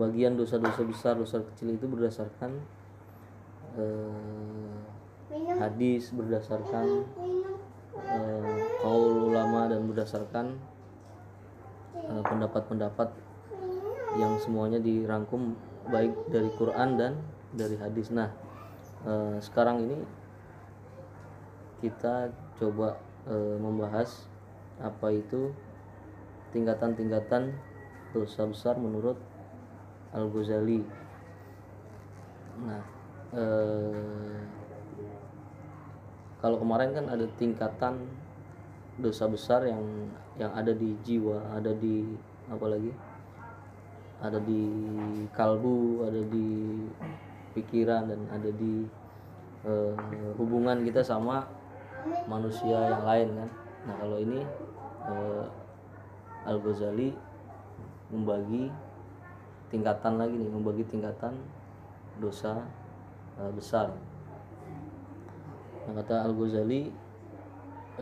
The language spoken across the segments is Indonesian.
pembagian dosa-dosa besar dosa kecil itu berdasarkan eh, hadis berdasarkan eh, kaul ulama dan berdasarkan eh, pendapat-pendapat yang semuanya dirangkum baik dari Quran dan dari hadis. Nah, eh, sekarang ini kita coba eh, membahas apa itu tingkatan-tingkatan dosa besar menurut Al Ghazali. Nah, eh, kalau kemarin kan ada tingkatan dosa besar yang yang ada di jiwa, ada di apa lagi? Ada di kalbu, ada di pikiran dan ada di eh, hubungan kita sama manusia yang lain kan. Nah, kalau ini eh, Al Ghazali membagi tingkatan lagi nih, membagi tingkatan dosa eh, besar. Nah, kata Al Ghazali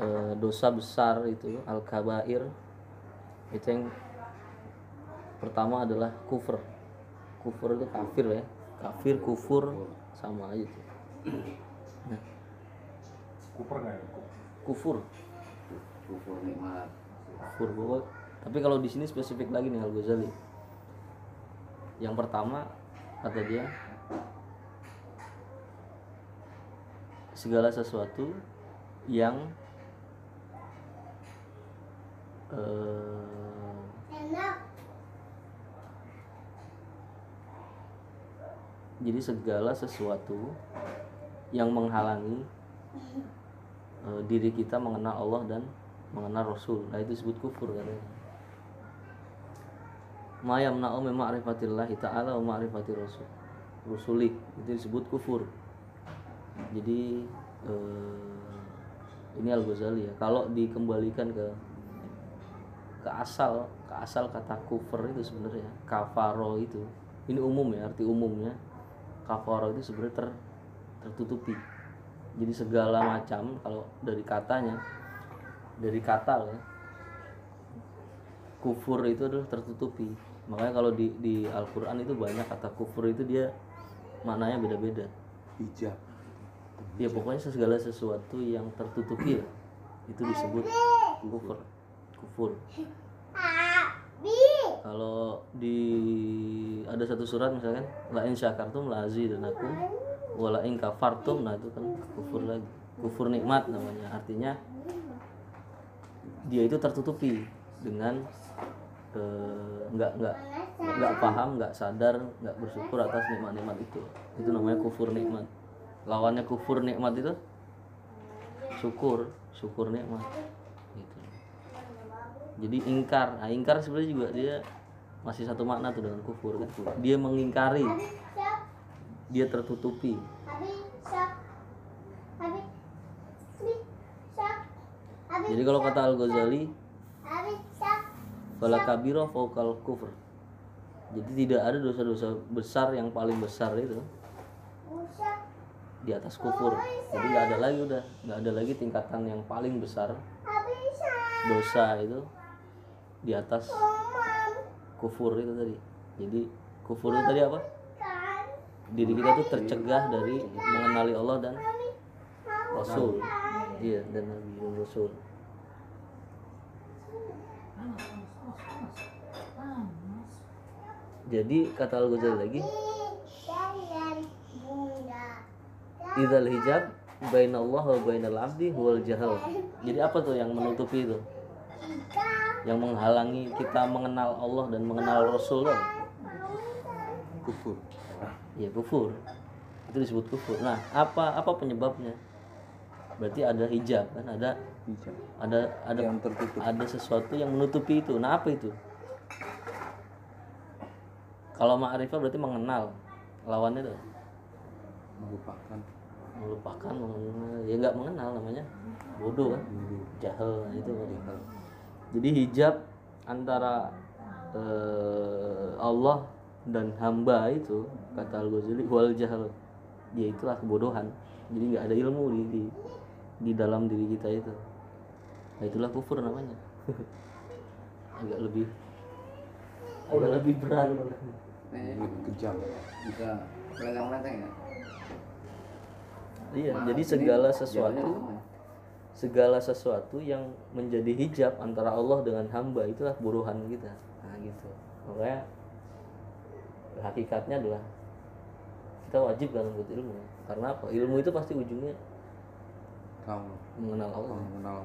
eh, dosa besar itu al kabair itu yang pertama adalah kufur. Kufur itu kafir ya, kafir kufur sama aja tuh. Nah, Kuper nggak ya? kufur, kufur nikmat kufur bahwa tapi kalau di sini spesifik lagi nih Al Ghazali. Yang pertama kata dia segala sesuatu yang eh, jadi segala sesuatu yang menghalangi eh, diri kita mengenal Allah dan mengenal Rasul. Nah itu disebut kufur katanya ma yamna'u min ma'rifatillahi ta'ala wa ma'rifati rasul rusuli. Itu disebut kufur. Jadi eh, ini Al Ghazali ya. Kalau dikembalikan ke ke asal ke asal kata kufur itu sebenarnya kafaro itu. Ini umum ya arti umumnya. Kafaro itu sebenarnya ter, tertutupi. Jadi segala macam kalau dari katanya dari kata ya kufur itu adalah tertutupi makanya kalau di di Al-Quran itu banyak kata kufur itu dia maknanya beda-beda. Hijab. Ya pokoknya segala sesuatu yang tertutupi lah. Itu disebut kufur. Kufur. Kalau di ada satu surat misalkan la in syakartum la azidanakum wa la in kafartum nah itu kan kufur lagi. Kufur nikmat namanya. Artinya dia itu tertutupi dengan nggak nggak nggak paham nggak sadar nggak bersyukur atas nikmat-nikmat itu. Itu namanya kufur nikmat. Lawannya kufur nikmat itu? Syukur syukur nikmat. Gitu. Jadi ingkar. Nah ingkar sebenarnya juga dia masih satu makna tuh dengan kufur kan. Dia mengingkari. Dia tertutupi. Jadi kalau kata Al Ghazali Fala kabiro fokal kufur Jadi tidak ada dosa-dosa besar yang paling besar itu di atas kufur. Jadi nggak ada lagi udah, nggak ada lagi tingkatan yang paling besar dosa itu di atas kufur itu tadi. Jadi kufur itu tadi apa? Diri kita tuh tercegah dari mengenali Allah dan Rasul. Iya dan Nabi dan Rasul. Jadi kata Al Ghazali lagi, Idzal hijab bainallah wa bainal abdi huwal jahal. Jadi apa tuh yang menutupi itu? Yang menghalangi kita mengenal Allah dan mengenal Rasul kufur Ya kufur. Itu disebut kufur. Nah, apa apa penyebabnya? Berarti ada hijab kan, ada hijab ada ada yang tertutup ada sesuatu yang menutupi itu. Nah, apa itu? Kalau ma'rifah berarti mengenal. Lawannya tuh? Melupakan. Melupakan mengenal. ya nggak mengenal namanya. Bodoh kan? Jahil nah, itu. Jadi hijab antara eh, Allah dan hamba itu kata Al Ghazali wal jahil dia itulah kebodohan. Jadi nggak ada ilmu di, di di dalam diri kita itu. Nah itulah kufur namanya. Agak lebih agak lebih berat. Ini lebih kejam. bisa melentang-melentang ya? Iya Maaf, jadi segala sesuatu segala sesuatu yang menjadi hijab antara Allah dengan hamba itulah buruhan kita. Nah gitu. Makanya hakikatnya adalah kita wajib kan untuk ilmu. Karena apa? Ilmu itu pasti ujungnya tahu mengenal Allah. Mengenal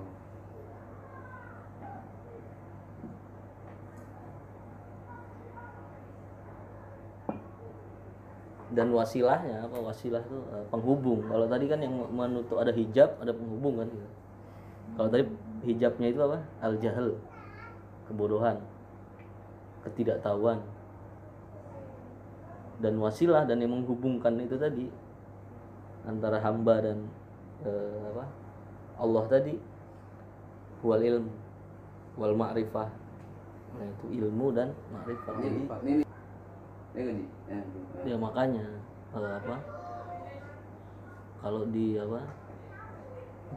dan wasilahnya apa wasilah itu eh, penghubung. Kalau tadi kan yang menutup ada hijab ada penghubung kan? Gitu. kalau tadi hijabnya itu apa? Al jahil kebodohan ketidaktahuan. Dan wasilah dan yang menghubungkan itu tadi antara hamba dan eh, apa? Allah tadi wal ilm wal ma'rifah. Nah itu ilmu dan ma'rifah. Jadi ini ya, ya makanya. Eh, apa? Kalau di apa?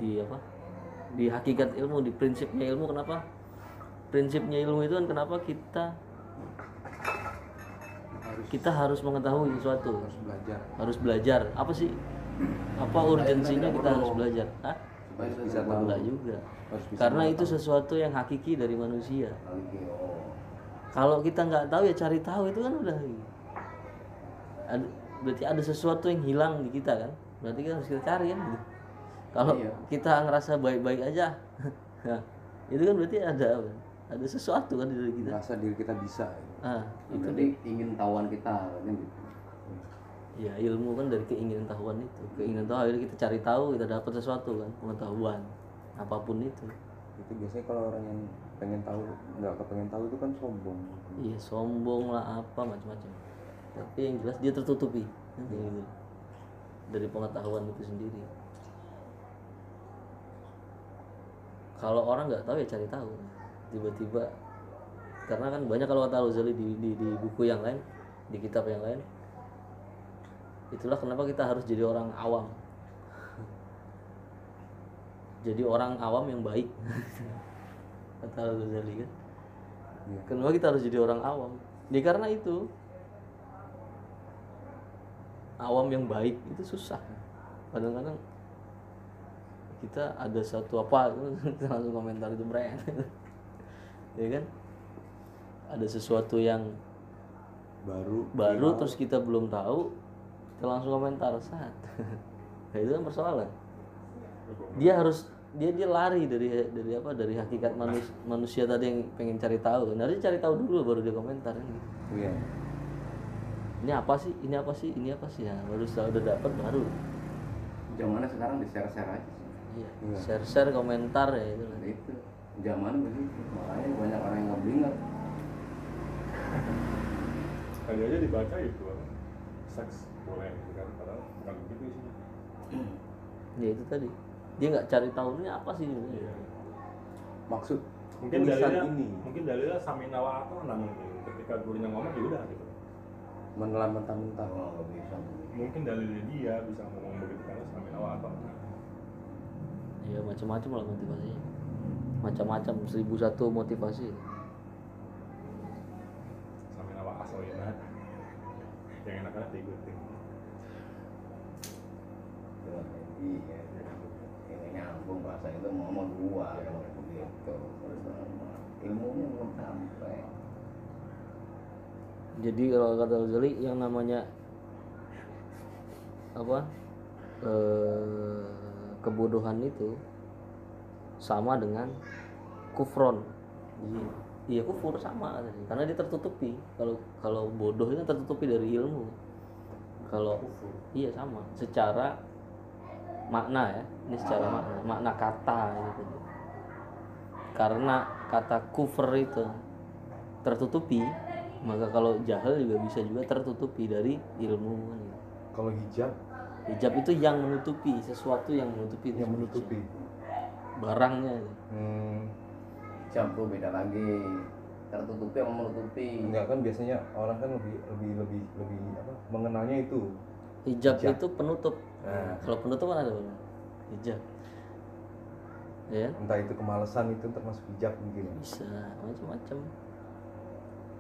Di apa? Di hakikat ilmu di prinsipnya ilmu kenapa? Prinsipnya ilmu itu kan kenapa kita harus kita harus mengetahui sesuatu. harus belajar. Harus belajar. Apa sih? Apa urgensinya kita harus belajar? Hah? Harus bisa tahu. juga. Harus bisa karena itu sesuatu yang hakiki dari manusia. Oh. Kalau kita nggak tahu ya cari tahu itu kan udah ada, berarti ada sesuatu yang hilang di kita kan? Berarti kan harus kita cari kan gitu. kalau Iya. kita ngerasa baik-baik aja nah, itu kan berarti ada ada sesuatu kan di diri kita. Merasa diri kita bisa. Ah itu berarti ingin tahuan kita kan gitu. Ya ilmu kan dari keinginan tahuan itu. Keinginan tahu akhirnya kita cari tahu kita dapat sesuatu kan pengetahuan apa pun itu. Itu biasanya kalau orang yang pengen tahu nggak kepengen tahu itu kan sombong. Iya sombong lah apa macam-macam. Tapi yang jelas dia tertutupi gitu. dari pengetahuan itu sendiri. Kalau orang nggak tahu ya cari tahu. Tiba-tiba karena kan banyak kalau kata Al-Ghazali di, di, di buku yang lain di kitab yang lain itulah kenapa kita harus jadi orang awam. Jadi orang awam yang baik kata Al-Ghazali kan Iya. Kenapa kita harus jadi orang awam? Ya karena itu awam yang baik itu susah. Kadang-kadang kita ada satu apa kita langsung komentar itu brand, ya kan? Ada sesuatu yang baru baru terus kita belum tahu, kita langsung komentar saat. nah, itu kan persoalan. Dia harus dia dia lari dari dari apa dari hakikat manusia, manusia tadi yang pengen cari tahu. Kan harusnya cari tahu dulu baru dia komentar kan gitu. iya. Ini apa sih? Ini apa sih? Ini apa sih? Ya baru setelah udah dapat baru. Zamannya sekarang di share share aja sih. Iya Iya. share share komentar ya itu lah. Itu. Zaman begitu makanya banyak orang yang nggak beringat Tadi aja dibaca itu? Seks boleh kan, padahal bukan begitu isinya. ya itu tadi dia nggak cari tahu ini apa sih ini Iya. maksud Mungkin dalilnya, ini mungkin dalilnya samina wa ata'na mungkin. Ketika gurunya ngomong ya udah gitu. menelan mentah-mentah oh bisa Mungkin dalilnya dia bisa ngomong begitu karena samina wa ata'na. ya macam-macam lah motivasinya macam-macam seribu satu motivasi Samina wa asoina. Yang enak-enak diikutin. iya nyambung bahasa itu ngomong gua kalau begitu. Ilmunya belum sampai. Jadi kalau kata Ghazali yang namanya apa eh, kebodohan itu sama dengan kufron. Jadi iya kufur sama. Karena dia tertutupi. Kalau kalau bodoh itu tertutupi dari ilmu. Kalau iya sama. Secara makna ya. Ini secara makna makna kata gitu. Karena kata kufur itu tertutupi maka kalau jahil juga bisa juga tertutupi dari ilmu kan gitu. kalau hijab? Hijab itu yang menutupi sesuatu yang menutupi yang menutupi. barangnya hmm, jam tuh beda lagi. Tertutupi sama menutupi. Enggak kan biasanya orang kan lebih lebih lebih lebih apa mengenalnya itu hijab, Hijab. itu penutup Nah. kalau penutup kan ada Bang? hijab ya entah itu kemalasan itu termasuk hijab mungkin ya bisa macam-macam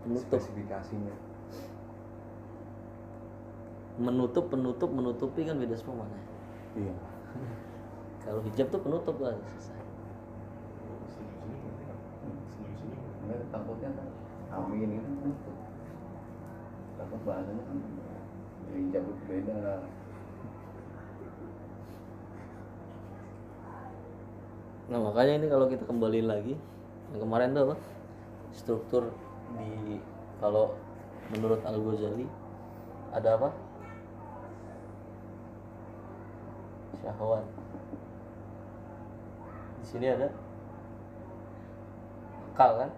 penutup spesifikasinya menutup penutup menutupi kan beda semua mana iya kalau hijab tuh penutup lah selesai kan? Takutnya kan amin itu tutup takut bahasanya kan ya, hijab itu beda. Nah makanya ini kalau kita kembali lagi yang kemarin tuh apa? Struktur di kalau menurut Al Ghazali ada apa? Syahwat. Di sini ada akal kan?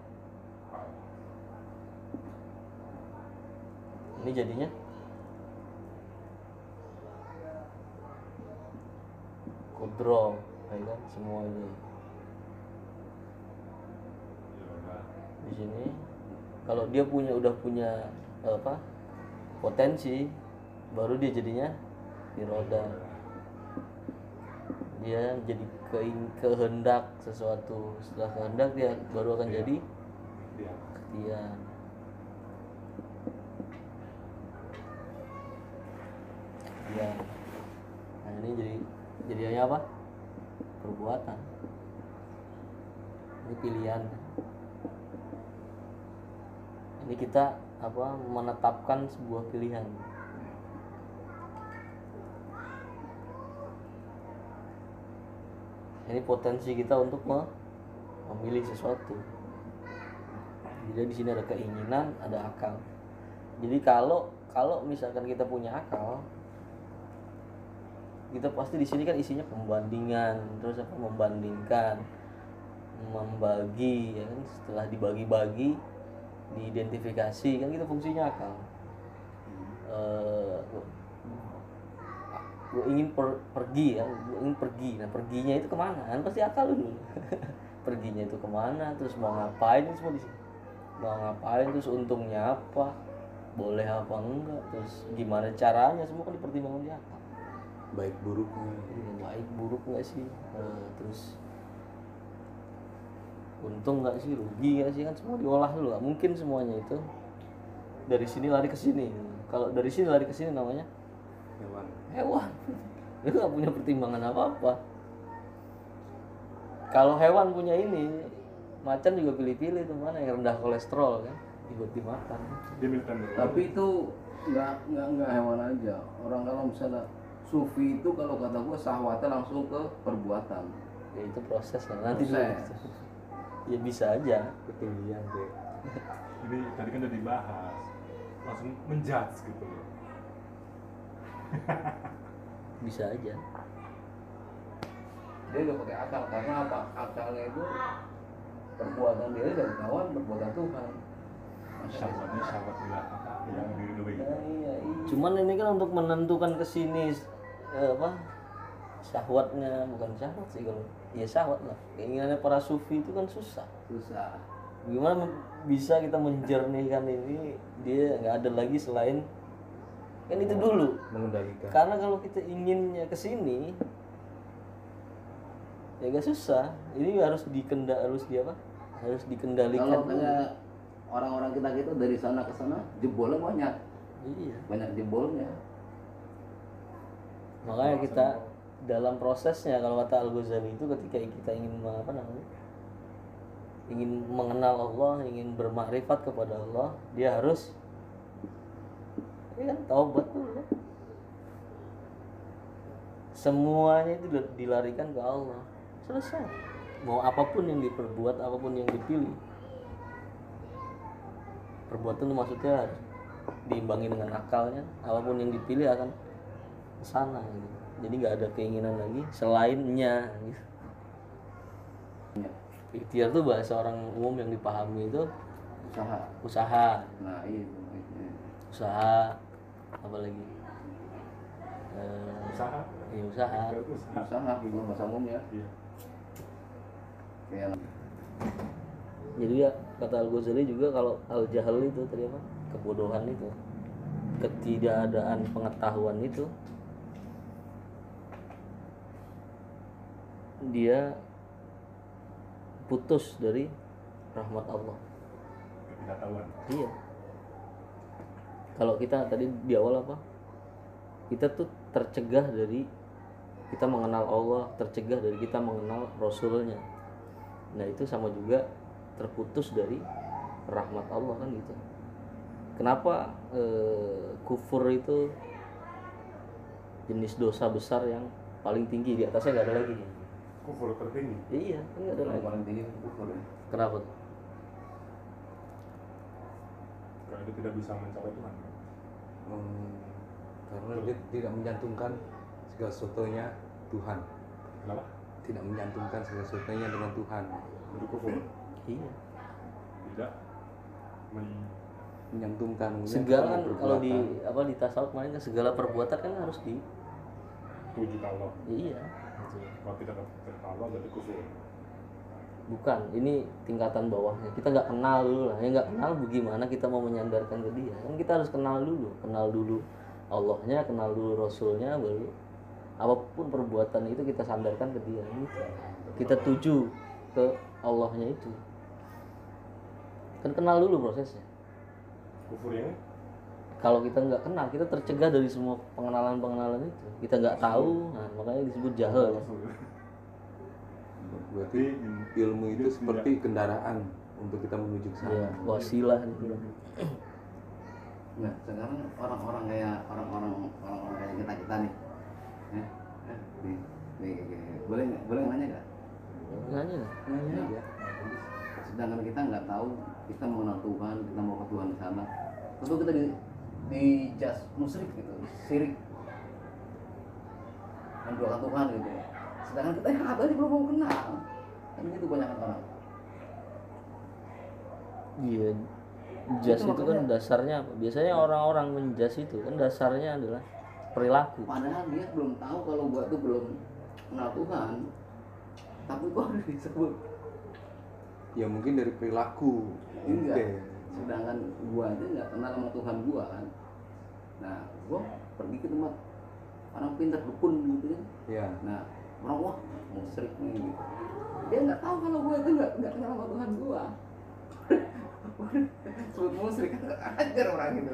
Ini jadinya kudro ya kan semua ini di sini kalau dia punya udah punya apa potensi baru dia jadinya di roda dia jadi keing- kehendak sesuatu. Setelah kehendak dia baru akan jadi ketian nah ini jadi apa? Perbuatan. Ini pilihan. Ini kita apa menetapkan sebuah pilihan. Ini potensi kita untuk me- memilih sesuatu. Jadi di sini ada keinginan ada akal. Jadi kalau kalau misalkan kita punya akal kita pasti di sini kan isinya pembandingan terus apa membandingkan membagi ya kan setelah dibagi-bagi diidentifikasi kan gitu fungsinya akal Eh, gue ingin per- pergi ya gue ingin pergi. Nah perginya itu ke mana? Kan pasti akal dulu perginya itu ke mana? Terus mau ngapain? Semua di sini? Mau ngapain? Terus untungnya apa? Boleh apa enggak? Terus gimana caranya? Semua kan dipertimbangkan di akal baik buruknya Iya, baik buruk nggak sih? Eh, terus untung nggak sih? Rugi nggak sih? Kan semua diolah dulu nggak mungkin semuanya itu dari sini lari ke sini. Kalau dari sini lari ke sini namanya hewan. hewan. Itu nggak punya pertimbangan apa apa kalau hewan punya ini macan juga pilih-pilih tuh mana yang rendah kolesterol kan? Ikut dimakan Dia tapi itu nggak nggak nggak hewan aja. Orang kalau misalnya sufi itu kalau kata gue sahwatnya langsung ke perbuatan ya itu proses lah nanti dulu Proses. ya bisa aja ketinggian deh Ini tadi kan udah dibahas. Langsung menjudge gitu loh. bisa aja dia udah pakai akal karena apa akalnya itu perbuatan dia dari kawan perbuatan Tuhan Syahwatnya syahwat tidak tidak diridhoi. dia- Nah, iya, iya. cuman ini kan untuk menentukan ke sini eh, apa syahwatnya bukan syahwat sih kalau ya syahwat lah. Keinginannya para sufi itu kan susah. Susah. Gimana bisa kita menjernihkan ini dia nggak ada lagi selain kan itu dulu. Mengendalikan. Karena kalau kita inginnya ke sini ya gak susah. Ini harus dikenda harus di apa? Harus dikendalikan kalau kayak orang-orang kita gitu dari sana ke sana jebolnya banyak. Iya. Banyak jebolnya makanya kita dalam prosesnya kalau kata Al Ghazali itu ketika kita ingin apa namanya? Ingin mengenal Allah ingin bermakrifat kepada Allah dia harus ya kan taubat dulu. Semuanya itu dil- dilarikan ke Allah. Selesai. Mau apa pun yang diperbuat apa pun yang dipilih. Perbuatan itu maksudnya diimbangi dengan akalnya. Apa pun yang dipilih akan ke sana gitu. jadi nggak ada keinginan lagi selainnya gitu. Ya, ikhtiar tuh bahasa orang umum yang dipahami itu usaha usaha nah itu itu. usaha apa lagi Eh, Usaha. ya usaha Usaha. usaha gitu bahasa umumnya Iya. kayak jadi ya kata Al Ghazali juga kalau al jahal itu tadi apa kebodohan itu ketidakadaan pengetahuan itu dia putus dari rahmat Allah. Ketidaktahuan. iya. Kalau kita tadi di awal apa? Kita tuh tercegah dari kita mengenal Allah tercegah dari kita mengenal Rasulnya. Nah itu sama juga terputus dari rahmat Allah kan gitu. Kenapa eh, kufur itu jenis dosa besar yang paling tinggi? Di atasnya nggak ada lagi kufur tertinggi. Iya kan nggak ada lagi. paling tinggi itu kufur ya. kenapa tuh? karena dia tidak bisa mencapai Tuhan. Hmm, karena dia tidak menyantumkan segala sesuatunya Tuhan. Kenapa? Tidak menyantumkan segala sesuatunya dengan Tuhan. Itu kufur? Iya. Tidak men menyantumkan segala kan kalau di apa di tasawuf kemarin kan segala perbuatan kan harus di tuju ke Allah. Iya gitu. kalau tidak berarti kufur bukan ini tingkatan bawahnya. Kita nggak kenal dulu lah. Ya nggak kenal bagaimana kita mau menyandarkan ke dia? Kan kita harus kenal dulu. Kenal dulu Allahnya kenal dulu Rasulnya baru apa pun perbuatan itu kita sandarkan ke dia. Gitu kita tuju ke Allahnya itu. Kan kenal dulu prosesnya. Kufur ini kalau kita nggak kenal kita tercegah dari semua pengenalan pengenalan itu kita nggak tahu nah, makanya disebut jahil ya. berarti ilmu itu seperti kendaraan untuk kita menuju ke sana ya wasilah gitu. Nah, sekarang orang-orang kayak orang-orang orang-orang kayak kita kita nih, eh, eh, nih, nih, nih, boleh nggak? Boleh nanya nggak? nanya nggak? Nanya aja. Sedangkan kita nggak tahu, kita mengenal Tuhan, kita mau ke Tuhan di sana. Tentu kita di di jas musyrik gitu, sirik, menduakan Tuhan gitu. Sedangkan kita yang aja belum mau kenal, kan gitu banyak orang. Iya, jas Itu itu kan dasarnya apa? Biasanya orang-orang menjas itu kan dasarnya adalah perilaku. Padahal dia belum tahu kalau gua tuh belum kenal Tuhan, tapi kok harus disebut ya mungkin dari perilaku Enggak. Sedangkan gua aja nggak kenal sama Tuhan gua kan nah gua pergi ke tempat orang pintar dukun gitu kan. Ya nah orang wah musyrik nih gitu. Dia nggak tahu kalau gua itu nggak nggak kenal sama Tuhan gua. Sebut musyrik kan ajar orang gitu.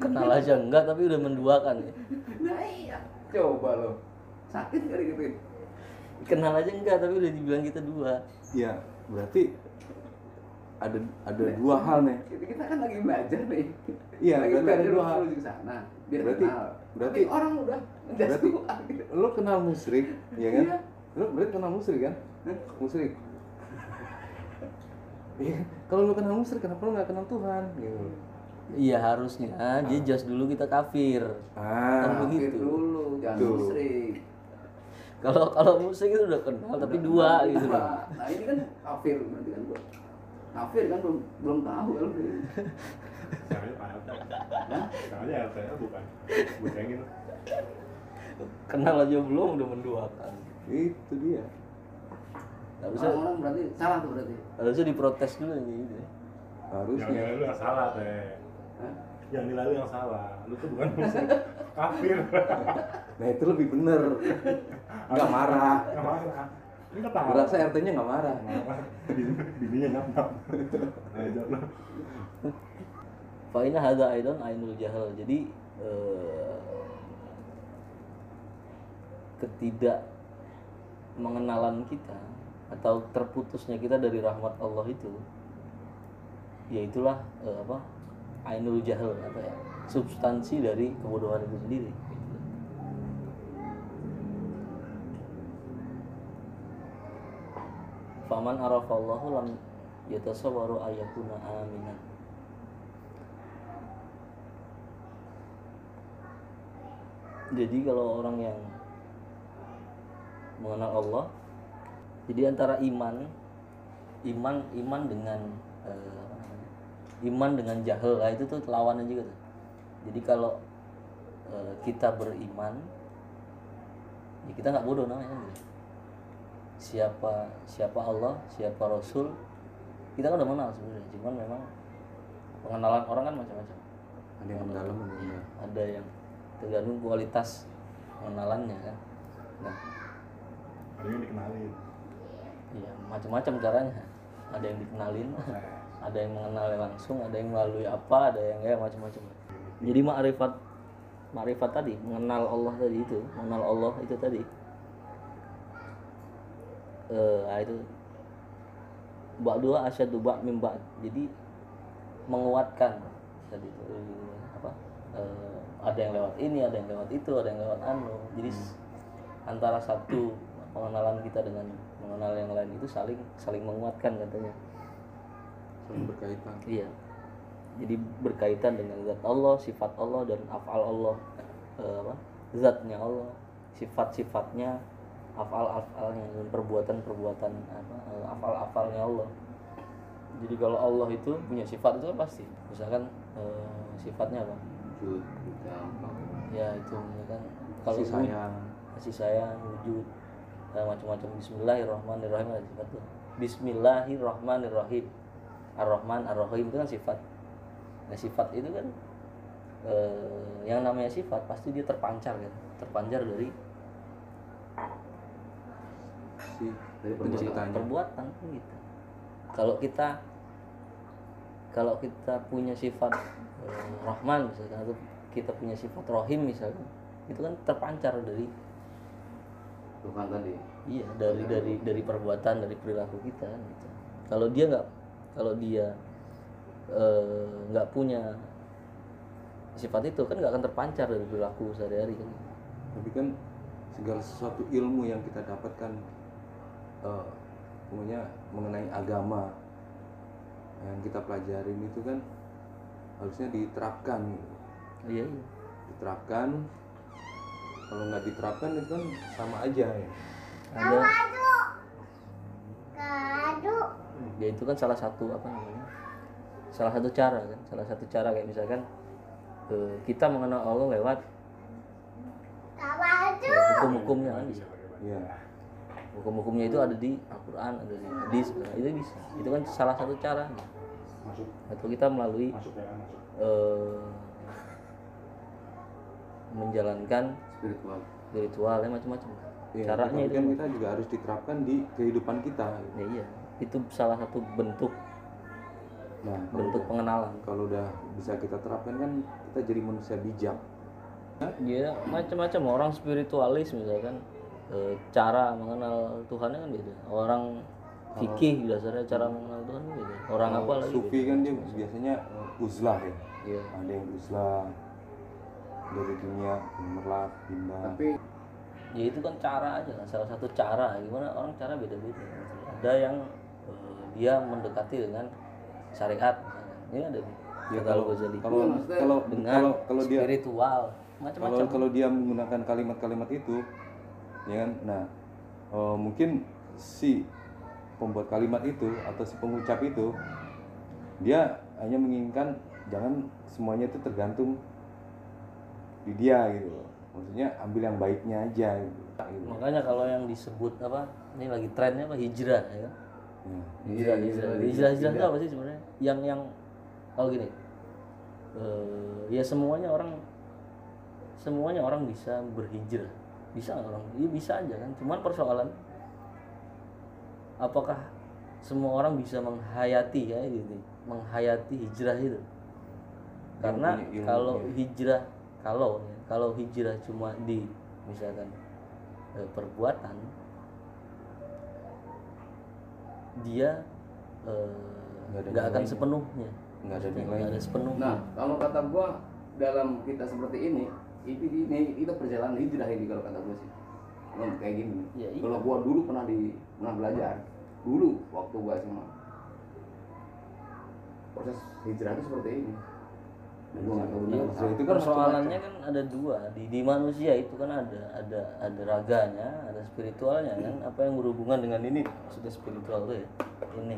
Kenal aja enggak tapi udah menduakan ya. nah iya. Coba lo. Sakit kali gitu Kenal aja enggak tapi udah dibilang kita dua. ya berarti ada ada dua hal nih. Kita, kita kan lagi belajar nih. Iya, lagi berarti ada belajar dua hal. ke sana biar Berarti- kenal. berarti- Tapi orang udah berarti gitu. lo kenal musrik ya kan? Iya. lo berarti kenal musrik kan? Musrik Iya, kalau lo kenal musrik kenapa lo nggak kenal Tuhan? Gitu. Iya harusnya. Dia jas dulu kita kafir. Kan ah begitu. Kafir dulu jangan Tuh. musyrik. Kalau kalau musik itu udah kenal tapi dua gitu. Nah, nah ini kan kafir berarti kan gua kafir kan belum belum tahu kan Caranya Pak RT. Caranya RT bukan bucengin. Kenal aja belum udah menduakan. itu dia Harusnya orang-orang berarti salah tuh berarti harusnya diprotes dulu nih gitu. Yang harusnya nilai lu yang salah teh. Hah? Yang nilai lu yang salah. Lu tuh bukan musuh. Kafir. nah itu lebih bener nggak marah Nggak marah. Berasa RT-nya nggak marah. Bini- Bininya lu. Faina hadza aidan ainul jahal. Jadi eh, ketidak mengenalan kita atau terputusnya kita dari rahmat Allah itu yaitulah eh, apa ainul jahal apa ya substansi dari kebodohan itu sendiri faman arafallahu lam yatasawwaru ayakuna aminan jadi kalau orang yang mengenal Allah jadi antara iman iman iman dengan namanya, iman dengan jahil lah itu tuh lawannya juga tuh jadi kalau eh, kita beriman ya kita nggak bodoh namanya. Siapa siapa Allah siapa Rasul kita kan udah mengenal sebenarnya cuman memang pengenalan orang kan macam-macam. Ada yang mendalam ada yang enggak. ada yang tergantung kualitas pengenalannya kan. Nah. Ada yang dikenalin. iya macam-macam caranya. Ada yang dikenalin ada yang mengenal langsung ada yang melalui apa ada yang ya macam-macam. Jadi makrifat makrifat tadi mengenal Allah tadi itu mengenal Allah itu tadi ah, itu. Bak dua asyadu bak mimba jadi menguatkan tadi itu. Eh, apa? Eh, ada yang lewat ini ada yang lewat itu ada yang lewat anu. Jadi s- antara satu pengenalan kita dengan mengenal yang lain itu saling saling menguatkan katanya. Saling berkaitan. Iya. Jadi berkaitan dengan zat Allah, sifat Allah dan afal Allah. Eh, apa? Zatnya Allah, sifat-sifatnya, afal-afalnya dan perbuatan-perbuatan apa? eh, afal-afalnya Allah. Jadi kalau Allah itu punya sifat itu kan pasti. Misalkan eh, sifatnya apa? wujud Ya itu misalkan kalau kasih sayang kasih sayang, wujud, dan macam-macam. Bismillahirrahmanirrahim ada sifat tuh. Bismillahirrahmanirrahim. Ar-Rahman, Ar-Rahim itu kan sifat. Nah sifat itu kan eh, yang namanya sifat pasti dia terpancar kan, terpancar dari si dari perbuatan perbuatan gitu. Kalau kita kalau kita punya sifat eh, Rahman misalkan atau kita punya sifat Rohim misalkan itu kan terpancar dari Tuhan tadi Iya dari dari dari perbuatan dari perilaku kita gitu. Kalau dia nggak kalau dia eh, nggak punya sifat itu kan nggak akan terpancar dari perilaku sehari-hari kan. tapi kan segala sesuatu ilmu yang kita dapatkan eh umumnya mengenai agama yang kita pelajarin itu kan harusnya diterapkan gitu. Iya iya. diterapkan kalau nggak diterapkan itu kan sama aja ya Ada. Ya itu kan salah satu apa namanya? Salah satu cara kan, salah satu cara kayak misalkan eh, kita mengenal Allah lewat ya, hukum-hukumnya kan bisa. Iya. Hukum-hukumnya itu ada di Al-Quran, ada di hadis, nah, itu bisa. Itu kan salah satu cara. masuk Atau kita melalui ya eh, menjalankan spiritual ritualnya macam-macam. Iya, Caranya itu. kan kita juga harus diterapkan di kehidupan kita gitu. Ya iya, itu salah satu bentuk nah bentuk pengenalan. kalau udah bisa kita terapkan kan kita jadi manusia bijak Ya macam-macam orang spiritualis misalkan eh, cara mengenal Tuhannya kan beda. Orang fikih dasarnya cara mengenal Tuhan kan beda. Orang Kalau apa lagi? sufi kan dia biasanya uh, uzlah ya Iya. ada yang uzlah dari dunia gemerlap pindah tapi Ya itu kan cara aja kan, salah satu cara. Gimana orang cara beda-beda. Ada yang eh, dia mendekati dengan syariat. Ini ada. Ya, kalau Al-Ghazali. kalau kalau dengan kalau kalau dia spiritual kalau macam-macam. kalau dia menggunakan kalimat-kalimat itu ya kan nah eh, mungkin si pembuat kalimat itu atau si pengucap itu dia hanya menginginkan jangan semuanya itu tergantung di dia gitu loh. maksudnya ambil yang baiknya aja gitu, gitu. Makanya kalau yang disebut apa? Ini lagi trennya apa hijrah ya. kan? Ya. hijrah Iya, hijrah iya, hijrah hijrah iya. itu apa sih sebenarnya yang yang kalau gini eh, ya semuanya orang semuanya orang bisa berhijrah bisa nggak orang? Iya bisa aja kan. Cuman persoalan apakah semua orang bisa menghayati kayak gitu? Menghayati hijrah itu? Karena punya ilmu, kalau ya. hijrah kalau ya, kalau hijrah cuma di misalkan eh, perbuatan dia eh, Nggak nggak akan sepenuhnya. Nggak ada nilainya. ada sepenuhnya. Nah kalau kata gua dalam kita seperti ini itu ini kita perjalanan hijrah ini kalau kata gua sih. Belum kayak gini. Ya, iya. kalau gua dulu pernah di pernah belajar dulu waktu gua SMA proses hijrah itu seperti ini. Iya, hijrah itu kan persoalannya kan ada dua. Di di manusia itu kan ada ada ada raganya ada spiritualnya kan. Apa yang berhubungan dengan ini? Maksudnya spiritual tuh ya ini.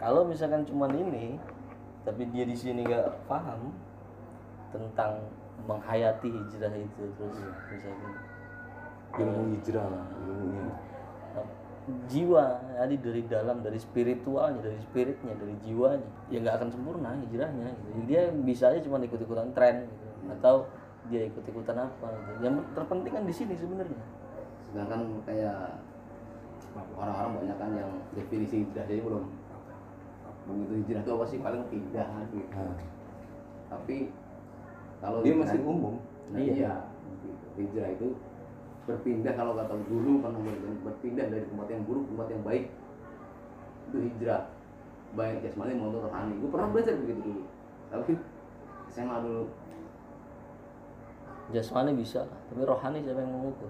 Kalau misalkan cuman ini tapi dia di sini nggak paham tentang menghayati hijrah itu terus misalkan ilmu hijrah lah ilmunya Nah, jiwa jadi dari dalam dari spiritualnya dari spiritnya dari jiwanya ya nggak akan sempurna hijrahnya gitu. Dia bisa aja cuma ikut ikutan tren gitu. atau dia ikut ikutan apa gitu. yang terpenting kan di sini sebenarnya sedangkan kayak orang-orang banyak kan yang definisi hijrah jadi belum begitu hijrah itu apa sih paling pindah gitu nah, tapi kalau dia masih umum Nah, Iya. iya. Hijrah itu berpindah kalau kata guru pernah bilang, berpindah dari tempat yang buruk ke tempat yang baik. Itu hijrah. Baik jasmani maupun rohani. Gue pernah belajar begitu dulu. Tapi SMA dulu. jasmani bisa tapi rohani siapa yang mengukur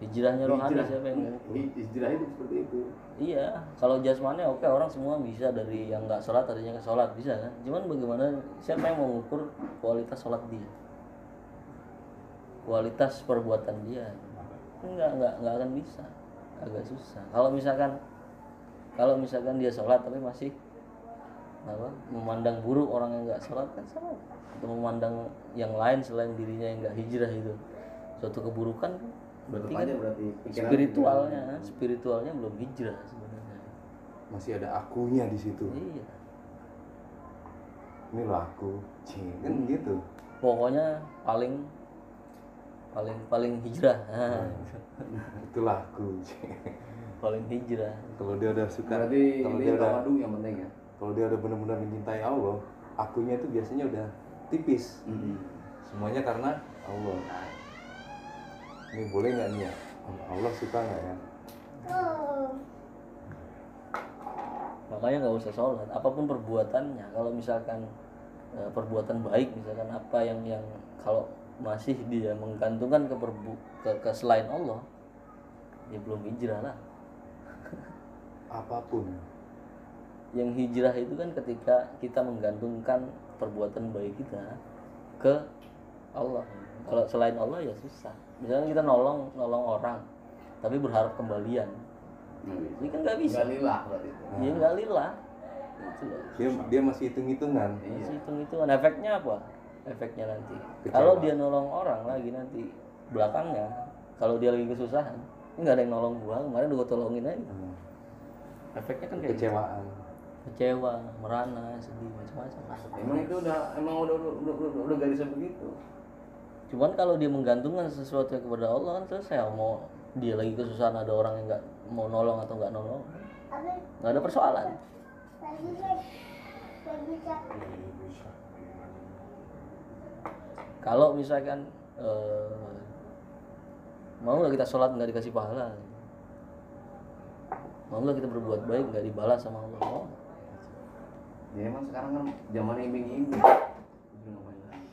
hijrahnya rohani Hijrah. siapa yang Hi- Hijrah itu seperti itu. iya kalau jasmani oke orang semua bisa dari yang nggak sholat tadinya ke sholat bisa kan? Cuman bagaimana siapa yang mengukur kualitas sholat dia? Kualitas perbuatan dia. Nggak nggak nggak akan bisa. Agak susah. Kalau misalkan kalau misalkan dia sholat tapi masih apa memandang buruk orang yang nggak sholat kan sama. Atau memandang yang lain selain dirinya yang nggak hijrah itu. Suatu keburukan kan berarti Tetap kan berarti pikiran- spiritualnya spiritualnya belum hijrah sebenarnya. Masih ada akunya di situ. Iya. Ini loh aku Cing, kan gitu. Pokoknya paling paling paling hijrah. Nah, itulah aku Cing. paling hijrah. Kalau dia udah suka Berarti kalau ini dia udah tawadu yang penting ya. kalau dia udah benar-benar mencintai Allah akunya itu biasanya udah tipis. Semuanya karena Allah ini boleh nggak nih ya? Allah suka nggak ya? Makanya nggak usah sholat. Apa pun perbuatannya kalau misalkan eh, perbuatan baik misalkan apa yang yang kalau masih dia menggantungkan ke, perbu- ke, ke selain Allah ya belum hijrah lah. Apa pun. Yang hijrah itu kan ketika kita menggantungkan perbuatan baik kita ke Allah kalau selain Allah ya susah misalnya kita nolong nolong orang tapi berharap kembalian ini kan nggak bisa Enggak lillah berarti itu. ya nggak lillah itu loh. dia dia masih hitung hitungan Masih hitung-hitungan efeknya apa? Efeknya nanti. Kecewa. Kalau dia nolong orang lagi nanti belakangnya, kalau dia lagi kesusahan, nggak ada yang nolong gua, kemarin udah gua tolongin aja. Hmm. Efeknya kan kayak gitu. kecewaan kecewa, merana, sedih, macam-macam. Emang itu udah emang udah udah, udah, udah, udah garisnya begitu. Cuman kalau dia menggantungkan sesuatu kepada Allah kan selesai. Mau dia lagi kesusahan ada orang yang nggak mau nolong atau nggak nolong, nggak ada persoalan. Kalau misalkan eh, mau nggak kita sholat nggak dikasih pahala, mau nggak kita berbuat baik nggak dibalas sama Allah, mau. Ya emang sekarang kan zaman iming-iming. Udah ngapain lagi?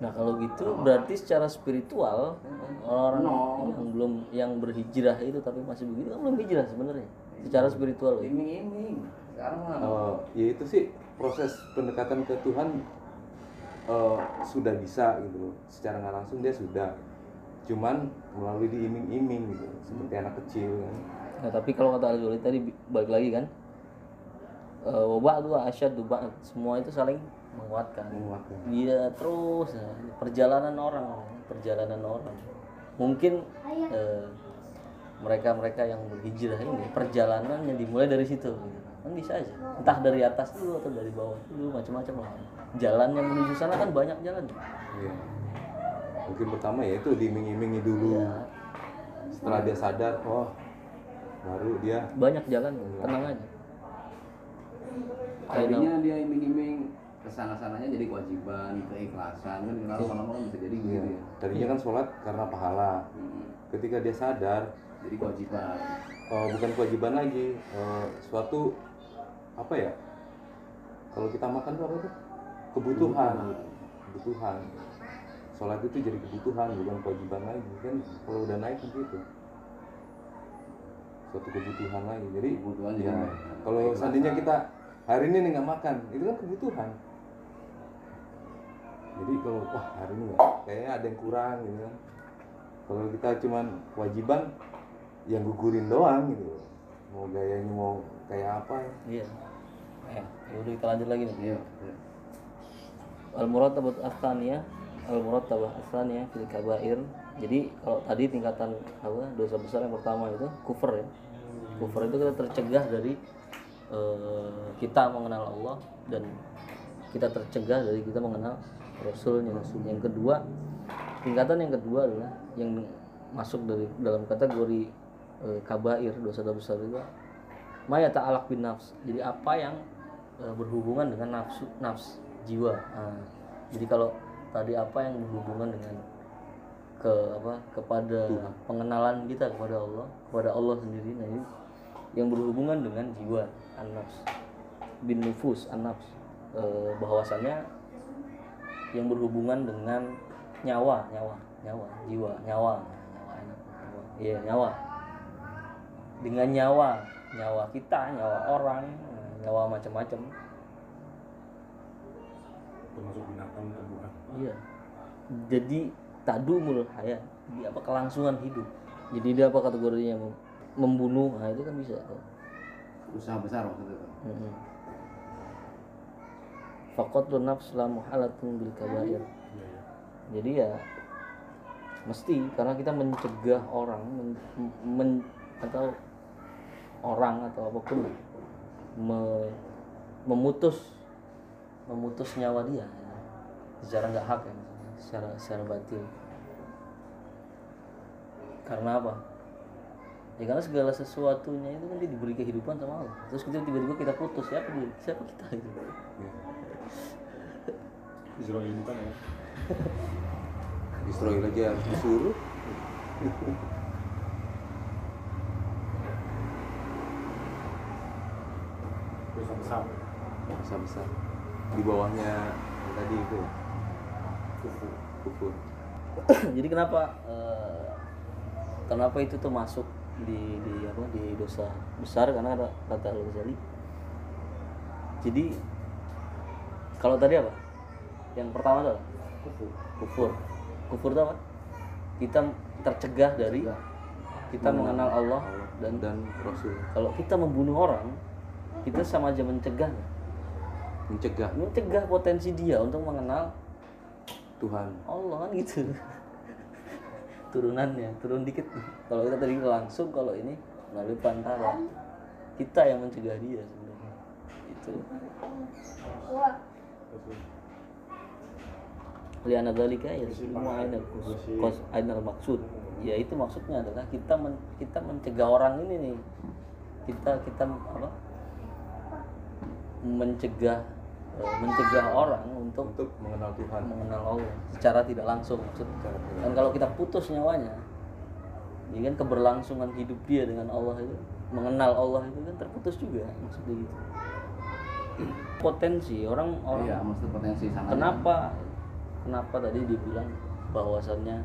Nah kalau gitu berarti secara spiritual orang No. yang belum yang berhijrah itu tapi masih begitu kan belum hijrah sebenarnya. Secara spiritual ya. Iming-iming. Sekarang mah Eh, ya itu sih proses pendekatan ke Tuhan eh, sudah bisa gitu loh. secara nggak langsung dia sudah cuman melalui diiming-iming gitu seperti anak kecil kan Nah tapi kalau kata Al tadi balik lagi kan eh, wabah tuh asyad tuh semua itu saling menguatkan. menguatkan Dia terus ya, perjalanan orang, perjalanan orang. Mungkin eh, mereka-mereka yang berhijrah ini perjalanannya dimulai dari situ. Kan bisa aja. Entah dari atas dulu atau dari bawah dulu macam-macam lah. Jalan yang menuju sana kan banyak jalan. Iya. mungkin pertama ya itu diiming-imingi dulu Iya. setelah dia sadar oh baru dia Banyak jalan, tenang aja. Tadinya dia iming-iming. Ke sana sananya jadi kewajiban, keikhlasan. Kan lama-lama kan bisa jadi Iya. begitu ya. tadinya kan sholat karena pahala. Hmm. ketika dia sadar Jadi kewajiban. eh, bukan kewajiban lagi eh, suatu apa ya kalau kita makan tuh apa tuh? Kebutuhan. Kebutuhan. Sholat itu jadi kebutuhan bukan kewajiban lagi. Kan kalau udah naik kan gitu suatu kebutuhan lagi. Jadi Kebutuhan ya, kalau seandainya kita hari ini nih nggak makan itu kan kebutuhan jadi kalau wah hari ini nggak kayaknya ada yang kurang gitu kan kalau kita cuman kewajiban yang gugurin doang gitu mau gayanya mau kayak apa ya Iya. Eh, udah kita lanjut lagi nih. Iya. iya. al murattabat atsaniyah al murattabat atsaniyah fil kabair jadi kalau tadi tingkatan apa dosa besar yang pertama itu kufur ya kufur itu kita tercegah dari eh, kita mengenal Allah dan kita tercegah dari kita mengenal Rasulnya. Yang kedua tingkatan yang kedua adalah yang masuk dari dalam kategori eh, kabair dosa-dosa besar juga maya ta'alaq bin nafs. Jadi apa yang eh, berhubungan dengan nafsu nafs jiwa. Nah, jadi kalau tadi apa yang berhubungan dengan ke apa kepada pengenalan kita kepada Allah kepada Allah sendiri nah ini yang berhubungan dengan jiwa an-nafs. Bin nufus an-nafs. Eh, bahwasannya yang berhubungan dengan nyawa nyawa nyawa jiwa nyawa nyawa enak nyawa. Iya nyawa. Dengan nyawa nyawa kita nyawa orang nyawa macam-macam. Termasuk binatang tumbuhan iya. Jadi tadumul hayat di apa kelangsungan hidup. Jadi dia apa kategorinya? Mem- membunuh nah itu kan bisa tuh. Usaha besar waktu itu Mm-mm. Faqatlun nafs la muhalatun bil kabair. iya iya Jadi ya mesti karena kita mencegah orang men, men- atau orang atau apa pun me- memutus memutus nyawa dia ya. secara nggak hak ya secara secara batil karena apa ya karena segala sesuatunya itu kan dia diberi kehidupan sama Allah. Terus kita tiba-tiba kita putus siapa dia? Siapa kita gitu? Israel bukan ya. Israel aja harus disuruh. Besar besar besar di bawahnya yang tadi itu kufur kufur jadi kenapa eh, kenapa itu tuh masuk di di apa di dosa besar karena ada kata Al Ghazali. Jadi kalau tadi apa? Yang pertama tuh apa? kufur. Kufur. Kufur itu apa? Kita tercegah dari kita mengenal Allah dan dan Rasul. kalau kita membunuh orang kita sama aja mencegah. Mencegah. Mencegah potensi dia untuk mengenal Tuhan. Allah kan gitu turunannya turun dikit. Kalau kita tadi langsung kalau ini melalui perantara kita yang mencegah dia sebenarnya. Itu. Liana dalika ya semua ainal maksud. Ya itu maksudnya adalah kita men, kita mencegah orang ini nih. Kita kita apa? Mencegah mencegah orang untuk untuk mengenal Tuhan mengenal Allah secara tidak langsung Dan kalau kita putus nyawanya, ya kan keberlangsungan hidup dia dengan Allah itu, mengenal Allah itu kan terputus juga maksudnya gitu. Potensi orang orang iya maksud potensi sangat kenapa kenapa tadi dibilang bahwasannya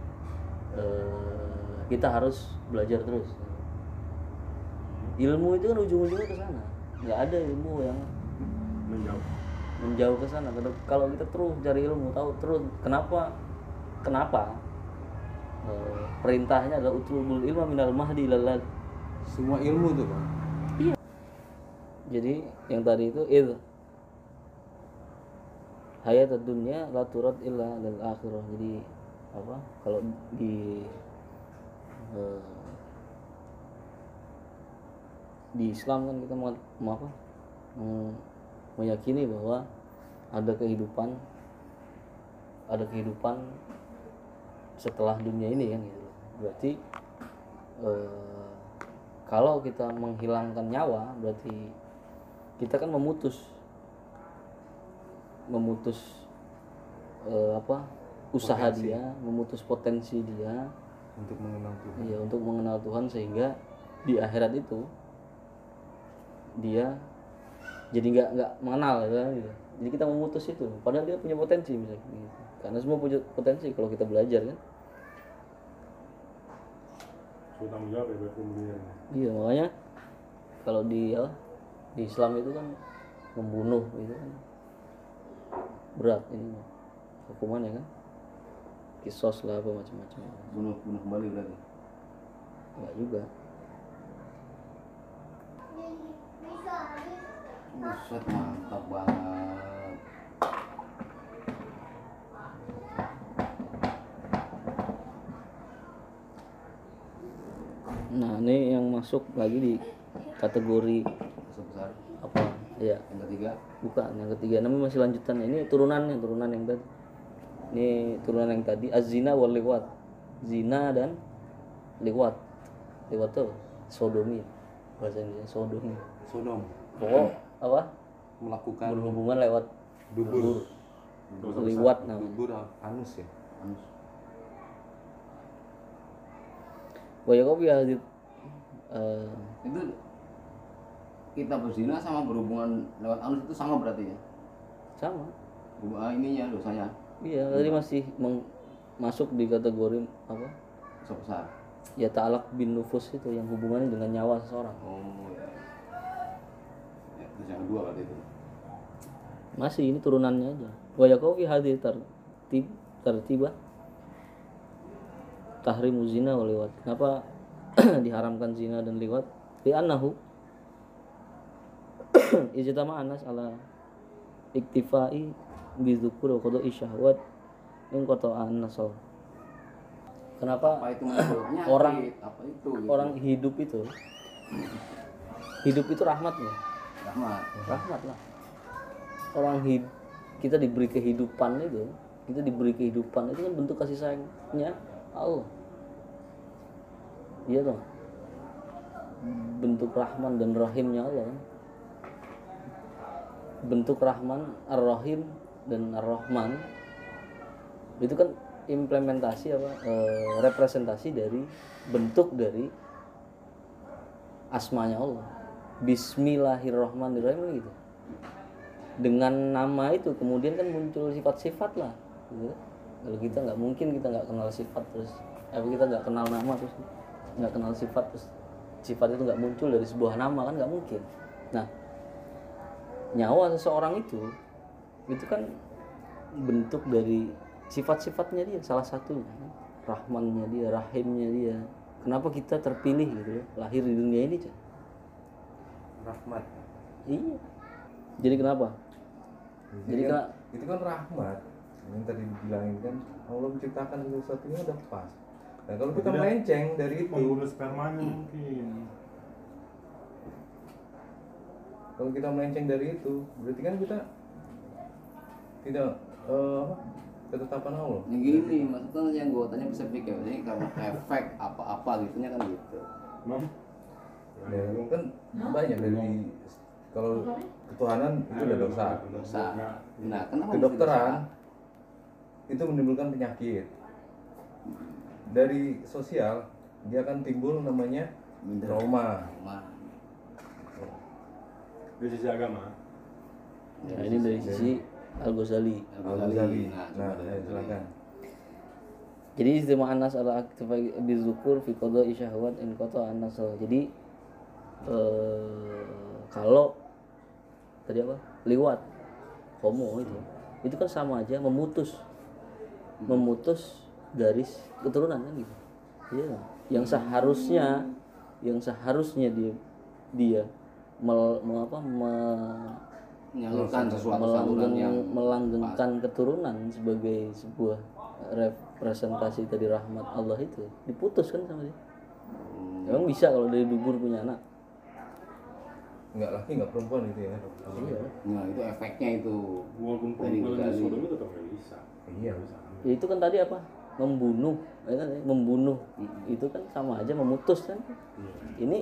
eh, kita harus belajar terus. Ilmu itu kan ujung-ujungnya ke sana. nggak ada ilmu yang menjauh menjauh ke sana. Kalau- kita terus cari ilmu tahu terus kenapa kenapa Eh, perintahnya adalah utlubul ilma minal mahdi ilal lahd. semua ilmu tuh pak. Jadi yang tadi itu id. Hayat dunia la turad illa lil akhirah. Jadi apa? Kalau di eh, di Islam kan kita mau, mau apa? Meyakini bahwa ada kehidupan ada kehidupan setelah dunia ini kan gitu berarti eh, kalau kita menghilangkan nyawa berarti kita kan memutus memutus eh, apa usaha Potensi. dia memutus potensi dia untuk mengenal Tuhan Iya untuk mengenal Tuhan sehingga di akhirat itu dia jadi nggak nggak mengenal ya kan, gitu. Jadi kita memutus itu. Padahal dia punya potensi misalnya gitu. Karena semua punya potensi kalau kita belajar kan. tanggung jawab ya Iya makanya kalau di ya, di Islam itu kan membunuh itu kan berat ini hukumannya kan kisos lah apa macam-macam bunuh bunuh kembali berarti enggak juga buset mantap banget nah ini yang masuk lagi di kategori sebesar apa? Ya yang ketiga? Bukan yang ketiga. Namanya masih lanjutan. Ini turunannya turunan yang tadi. Ini turunan yang tadi. Azina wal liwat. Zina dan liwat. Liwat tuh sodomi. Bahasa Indonesia sodomi. Sodom. Pokok apa? Melakukan berhubungan lewat dubur. liwat namanya. Dubur anus ya? Anus. Wa yakofi hadid eh, itu kita berzina sama berhubungan lewat anus itu sama berarti ya? Sama. Ah, ininya dosanya iya tadi masih meng- masuk di kategori apa? Dosa besar. Ya ta'alak bin nufus itu yang hubungannya dengan nyawa seseorang. Oh ya. Ya terus yang kedua berarti itu. Masih ini turunannya aja. Wa yakofi hadid tertib tertiba tahrimu zina wal liwat. Kenapa diharamkan zina dan liwat? Li annahu ijtama anas ala iktifai bi dzukur wa qada'i syahwat in qata'an nasal kenapa apa itu maksudnya? Orang- apa itu gitu. orang hidup itu hidup itu rahmat ya? Rahmat. Rahmat lah. Orang hidup kita diberi kehidupan itu kita diberi kehidupan itu kan bentuk kasih sayangnya Allah iya dong bentuk rahman dan rahimnya Allah. Bentuk rahman ar-rahim dan ar-rahman. Itu kan implementasi apa eh, representasi dari bentuk dari asmanya Allah. Bismillahirrahmanirrahim kan gitu. Dengan nama itu kemudian kan muncul sifat-sifat lah gitu. Kalau kita nggak mungkin kita nggak kenal sifat terus eh, kita nggak kenal nama terus nggak kenal sifat terus sifat itu nggak muncul dari sebuah nama kan nggak mungkin. Nah nyawa seseorang itu itu kan bentuk dari sifat-sifatnya dia salah satunya. Rahmannya dia rahimnya dia. Kenapa kita terpilih gitu loh, lahir di dunia ini Cak? rahmat. Iya. Jadi kenapa? Jadi kan, Kak- itu kan rahmat yang tadi dibilangin kan Allah menciptakan sesuatunya udah pas. Nah kalau kita Tidak. melenceng dari itu Pembuluh spermanya mungkin. kalau kita melenceng dari itu berarti kan kita tidak eh, apa ketetapan Allah. Yang gini maksudnya yang gue tanya bisa pikir ini karena efek apa-apa gitunya kan gitu. Mam, Ya, kan banyak dari kalau ketuhanan itu udah dosa. Dosa. Nah kenapa kedokteran? Itu menimbulkan penyakit. Dari sosial dia akan timbul namanya trauma. Nah, dari sisi agama. nah ini dari sisi Al Ghazali Al-Ghazali. Nah, nah, ya, silakan. Jadi istimewa anas ala aktifai bizukur fi qada syahwat in qata anas jadi eh, kalau tadi apa? Liwat. Homo itu. Itu kan sama aja memutus memutus garis keturunan kan gitu. Iya. Yang seharusnya yang seharusnya dia dia mel, me- apa, me- menyalurkan sesuatu saluran melanggeng, yang melanggengkan keturunan sebagai sebuah representasi dari rahmat Allah itu diputus kan sama dia. Hmm, emang bisa kalau dari dubur punya anak? Nggak laki nggak perempuan itu ya? Iya. Nah itu efeknya itu. Walaupun Dari perempuan tetap nggak bisa. iya ya itu kan tadi apa? Membunuh ya kan, membunuh. Itu kan sama aja memutus kan? Iya. ini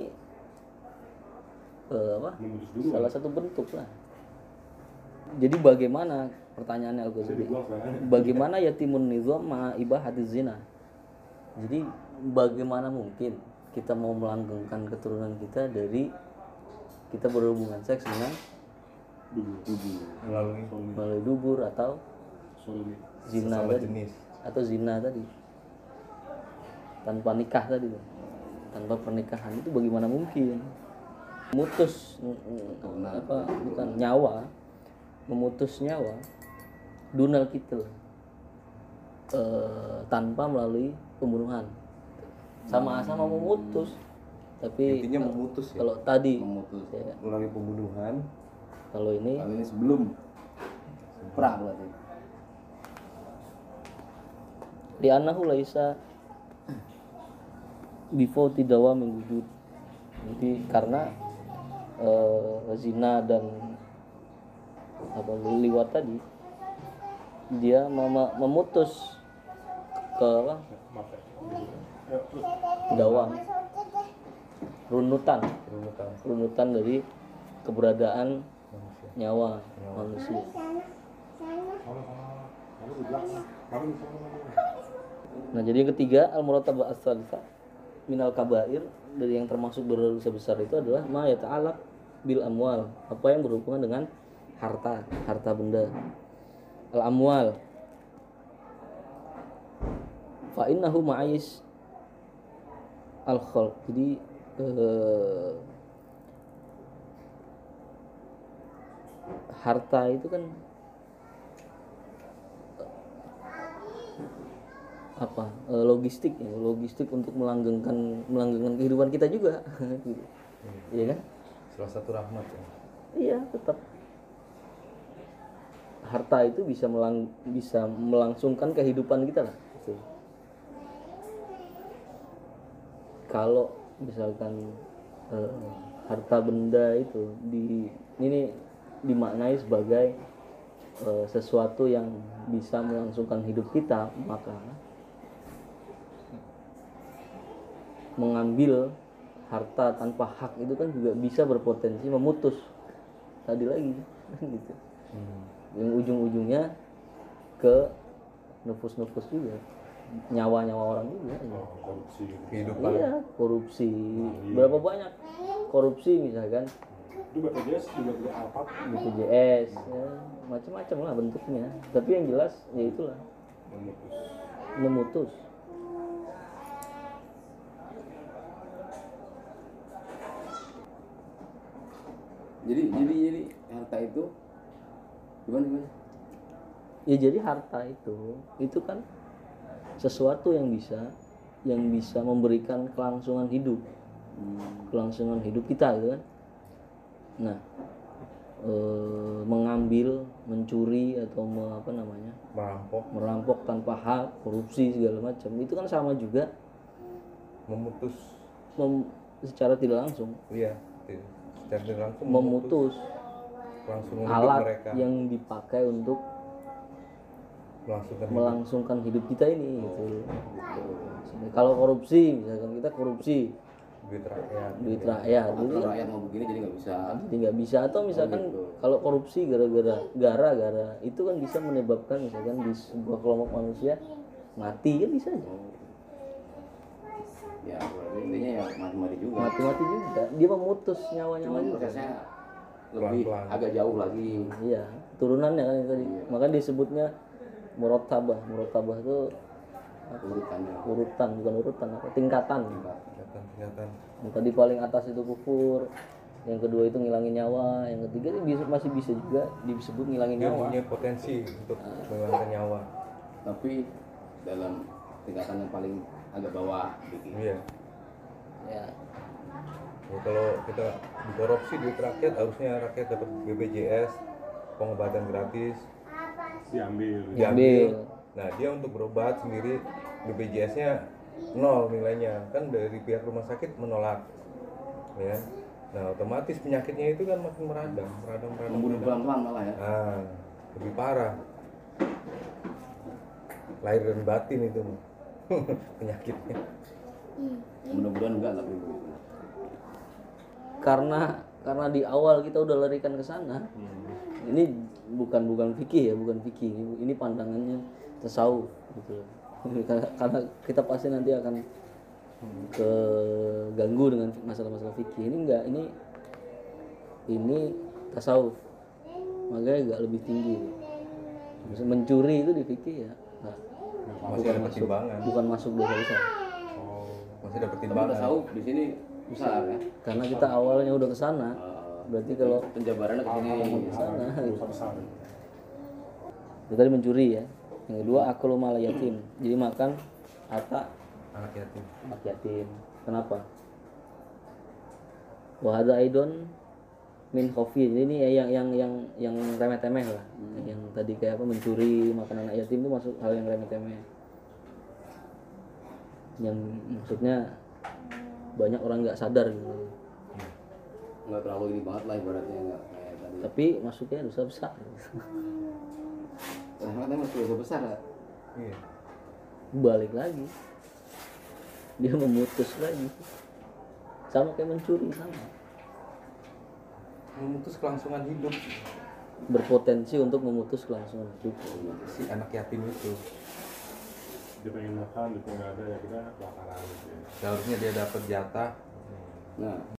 eh, apa? Dulu. salah satu bentuk lah. Jadi bagaimana pertanyaannya Al Bisa Ghazali dibuang sekarang. bagaimana yatimun nizam ma ibahati zina? Jadi bagaimana mungkin kita mau melanggengkan keturunan kita dari kita berhubungan seks dengan Dulu. melalui dubur atau. Zina sesama tadi. jenis. Atau zina tadi. Tanpa nikah tadi tuh. tanpa pernikahan itu bagaimana mungkin? Memutus mm, apa bukan nyawa. Memutus nyawa. Dunal kita eh, tanpa melalui pembunuhan. Sama-sama memutus. Tapi intinya memutus ya. kalau tadi memutus. ya, melalui pembunuhan. Kalau ini kalau ini sebelum. Perang berarti di anahu laisa before tidawa wujud jadi karena eh, zina dan apa liwat tadi dia mem- memutus ke apa? Dawam runutan. Runutan. Runutan dari keberadaan manusia. nyawa manusia Nah, jadi yang ketiga al muratabah as minal kabair dari yang termasuk berdosa besar itu adalah ma yata'alaq bil amwal, apa yang berhubungan dengan harta, harta benda. Al amwal fa innahu ma'ais al khalq. Jadi eh, harta itu kan apa eh, logistik ya logistik untuk melanggengkan melanggengkan kehidupan kita juga gitu. iya kan salah satu rahmat ya iya tetap harta itu bisa melang bisa melangsungkan kehidupan kita lah gitu. kalau misalkan eh, harta benda itu di ini dimaknai sebagai eh, sesuatu yang bisa melangsungkan hidup kita maka mengambil harta tanpa hak itu kan juga bisa berpotensi memutus. Tadi lagi gitu. Yang ujung-ujungnya ke nufus-nufus juga. Nyawa-nyawa orang juga ya. oh, korupsi gitu. Kehidupan. Iya korupsi. Berapa banyak korupsi misalkan? Itu BPJS juga alpat BPJS ya, macam-macam lah bentuknya. Tapi yang jelas ya itulah. Memutus. Memutus jadi jadi jadi harta itu gimana gimana? Ya jadi harta itu itu kan sesuatu yang bisa yang bisa memberikan kelangsungan hidup. Kelangsungan hidup kita gitu kan? Nah eh, mengambil mencuri atau me- apa namanya? Merampok. Merampok tanpa hak korupsi segala macam. Itu kan sama juga memutus. mem- secara tidak langsung. Iya iya. Tidak langsung memutus langsung hidup alat mereka. yang dipakai untuk melangsungkan hidup. melangsungkan hidup kita ini gitu. Kalau korupsi misalkan kita korupsi. Duit rakyat. Duit rakyat. Kan rakyat mau begini jadi nggak bisa. Jadi nggak bisa. Atau misalkan kalau korupsi gara-gara gara-gara itu kan bisa menyebabkan misalkan di sebuah kelompok manusia mati kan bisa aja ya berarti intinya ya mati-mati juga. Mati-mati juga. Dia memutus nyawa-nyawa juga prosesnya lebih Pelan-pelan. agak jauh lagi. Iya turunannya kan itu tadi. Makanya disebutnya murotabah murotabah itu urutannya urutan bukan urutan apa? Tingkatan. Tingkatan. Tingkatan yang tadi paling atas itu kufur. Yang kedua itu ngilangin nyawa. Yang ketiga itu bisa, masih bisa juga disebut ngilangin dia nyawa. punya potensi untuk menghilangkan nyawa. Tapi dalam tingkatan yang paling agak bawah dikit. Iya. Ya. Ya, kalau kita dikorupsi duit rakyat harusnya rakyat dapat BPJS pengobatan gratis. Diambil. Diambil. nah dia untuk berobat sendiri BPJS-nya nol nilainya. Kan dari pihak rumah sakit menolak. Ya. Nah otomatis penyakitnya itu kan makin meradang meradang meradang. Membunuh pelan-pelan malah ya. Ah lebih parah. Lahir dan batin itu penyakitnya. Mudah-mudahan enggak tapi begitu karena karena di awal kita udah larikan ke sana ini bukan bukan fikih ya bukan fikih ini, ini pandangannya tasawuf gitu. Karena, kita pasti nanti akan keganggu dengan masalah-masalah fikih ini enggak ini ini tasawuf makanya agak lebih tinggi. Mencuri itu di fikih ya nggak- masih ada pertimbangan. bukan masuk dosa besar oh masih ada tapi pertimbangan. tasawuf di sini besar ya? Karena kita awalnya udah ke sana Eh, berarti kalau penjabarannya ke sini. Ke sana. Gitu. besar. Itu tadi mencuri ya. Yang kedua aklu mal yatim. Jadi makan harta anak yatim. Anak yatim. Kenapa? Wahada aidon min khofi jadi ini ya yang yang yang yang remeh temeh lah yang tadi kayak apa mencuri makan anak yatim itu masuk hal yang remeh temeh yang maksudnya banyak orang nggak sadar gitu. Nggak terlalu ini banget lah ibaratnya nggak kayak tadi. Tapi masuknya dosa besar. Ternyata masih dosa besar ya. Iya. Balik lagi. Dia memutus lagi. Sama kayak mencuri sama memutus kelangsungan hidup. Berpotensi untuk memutus kelangsungan hidup. Si anak yatim itu. Dia pengen makan dia pengen ada ya kita kelaparan gitu ya. Seharusnya dia dapat jatah. Nah